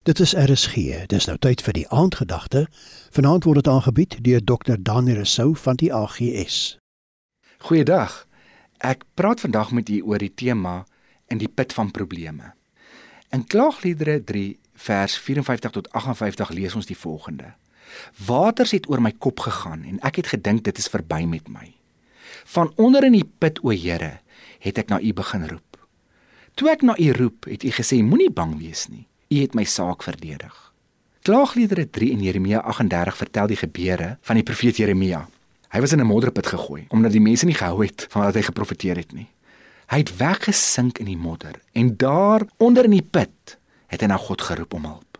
Dit is RSG. Dis nou tyd vir die aandgedagte. Vanaand word dit aangebied deur Dr. Daniel Rousseau van die AGS. Goeiedag. Ek praat vandag met u oor die tema in die put van probleme. In Klaagliedere 3 vers 54 tot 58 lees ons die volgende: Waters het oor my kop gegaan en ek het gedink dit is verby met my. Van onder in die put, o Here, het ek na u begin roep. Toe ek na u roep, het u gesê moenie bang wees nie. U het my saak verdedig. Klaagliedere 3 en Jeremia 38 vertel die gebeure van die profeet Jeremia. Hy was in 'n modderput gegooi omdat die mense nie gehou het van wat hy geprofeteer het nie. Hy het weggesink in die modder en daar onder in die put het hy na God geroep om hulp.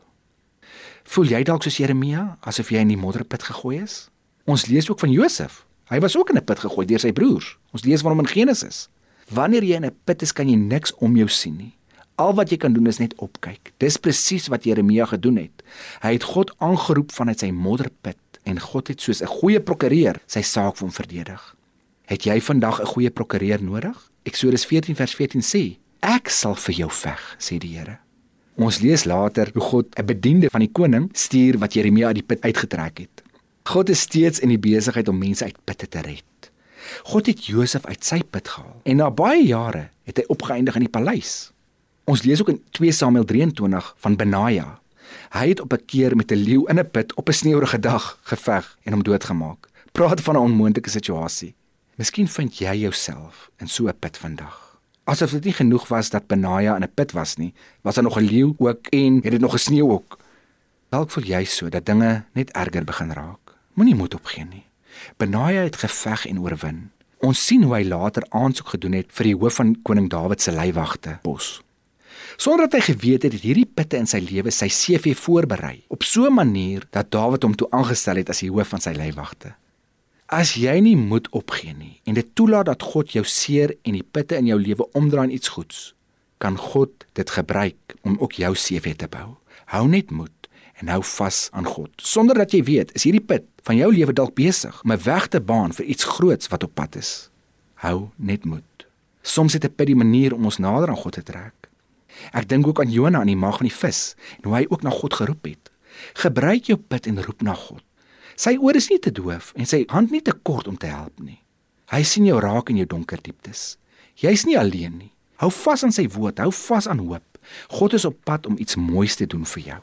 Voel jy dalk soos Jeremia asof jy in die modderput gegooi is? Ons lees ook van Josef. Hy was ook in 'n put gegooi deur sy broers. Ons lees van hom in Genesis. Wanneer jy in 'n put is, kan jy niks om jou sien nie. Al wat jy kan doen is net opkyk. Dis presies wat Jeremia gedoen het. Hy het God aangeroep vanuit sy modderput en God het soos 'n goeie prokureur sy saak vir hom verdedig. Het jy vandag 'n goeie prokureur nodig? Eksodus 14 vers 14 sê: Ek sal vir jou veg, sê die Here. Ons lees later hoe God 'n bediende van die koning stuur wat Jeremia uit die put uitgetrek het. God is steeds in die besigheid om mense uit putte te red. God het Josef uit sy put gehaal en na baie jare het hy opgeëindig in die paleis. Ons lees ook in 2 Samuel 23 van Benaja. Hy het op 'n keer met 'n leeu in 'n put op 'n sneeurige dag geveg en hom doodgemaak. Praat van 'n onmoontlike situasie. Miskien vind jy jouself in so 'n put vandag. Asof dit nie genoeg was dat Benaja in 'n put was nie, was daar nog 'n leeu ook en het dit nog gesneeu ook. Dalk voel jy so dat dinge net erger begin raak. Moenie moed opgee nie. Benaja het geveg en oorwin. Ons sien hoe hy later aansoek gedoen het vir die hoof van koning Dawid se leiwagte pos. Sonder dat hy geweet het, het hierdie pitte in sy lewe sy CV voorberei op so 'n manier dat Dawid hom toe aangestel het as die hoof van sy leiwagte. As jy nie moed opgee nie en dit toelaat dat God jou seer en die pitte in jou lewe omdraai in iets goeds, kan God dit gebruik om ook jou CV te bou. Hou net moed en hou vas aan God. Sonder dat jy weet, is hierdie pit van jou lewe dalk besig om 'n weg te baan vir iets groots wat op pad is. Hou net moed. Soms het 'n pit die manier om ons nader aan God te trek. Ek dink ook aan Jona aan die maag van die vis en hoe hy ook na God geroep het. Gebruik jou bid en roep na God. Sy oor is nie te doof en sy hand nie te kort om te help nie. Hy sien jou raak in jou donker dieptes. Jy's nie alleen nie. Hou vas aan sy woord, hou vas aan hoop. God is op pad om iets moois te doen vir jou.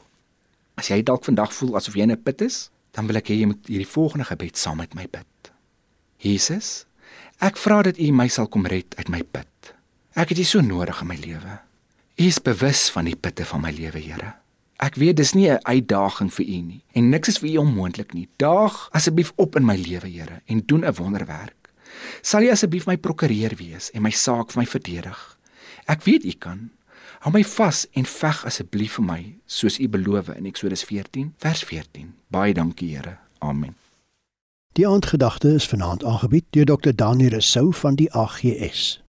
As jy dalk vandag voel asof jy in 'n put is, dan wil ek hê jy moet hierdie volgende gebed saam met my bid. Jesus, ek vra dat U my sal kom red uit my put. Ek het U so nodig in my lewe. U is bewus van die putte van my lewe, Here. Ek weet dis nie 'n uitdaging vir U nie en niks is vir U onmoontlik nie. Daag asseblief op in my lewe, Here, en doen 'n wonderwerk. Sal U asseblief my prokureur wees en my saak vir my verdedig? Ek weet U kan. Hou my vas en veg asseblief vir my soos U beloof in Eksodus 14 vers 14. Baie dankie, Here. Amen. Die aandgedagte is vanaand aangebied deur Dr. Daniel Rousseau van die AGS.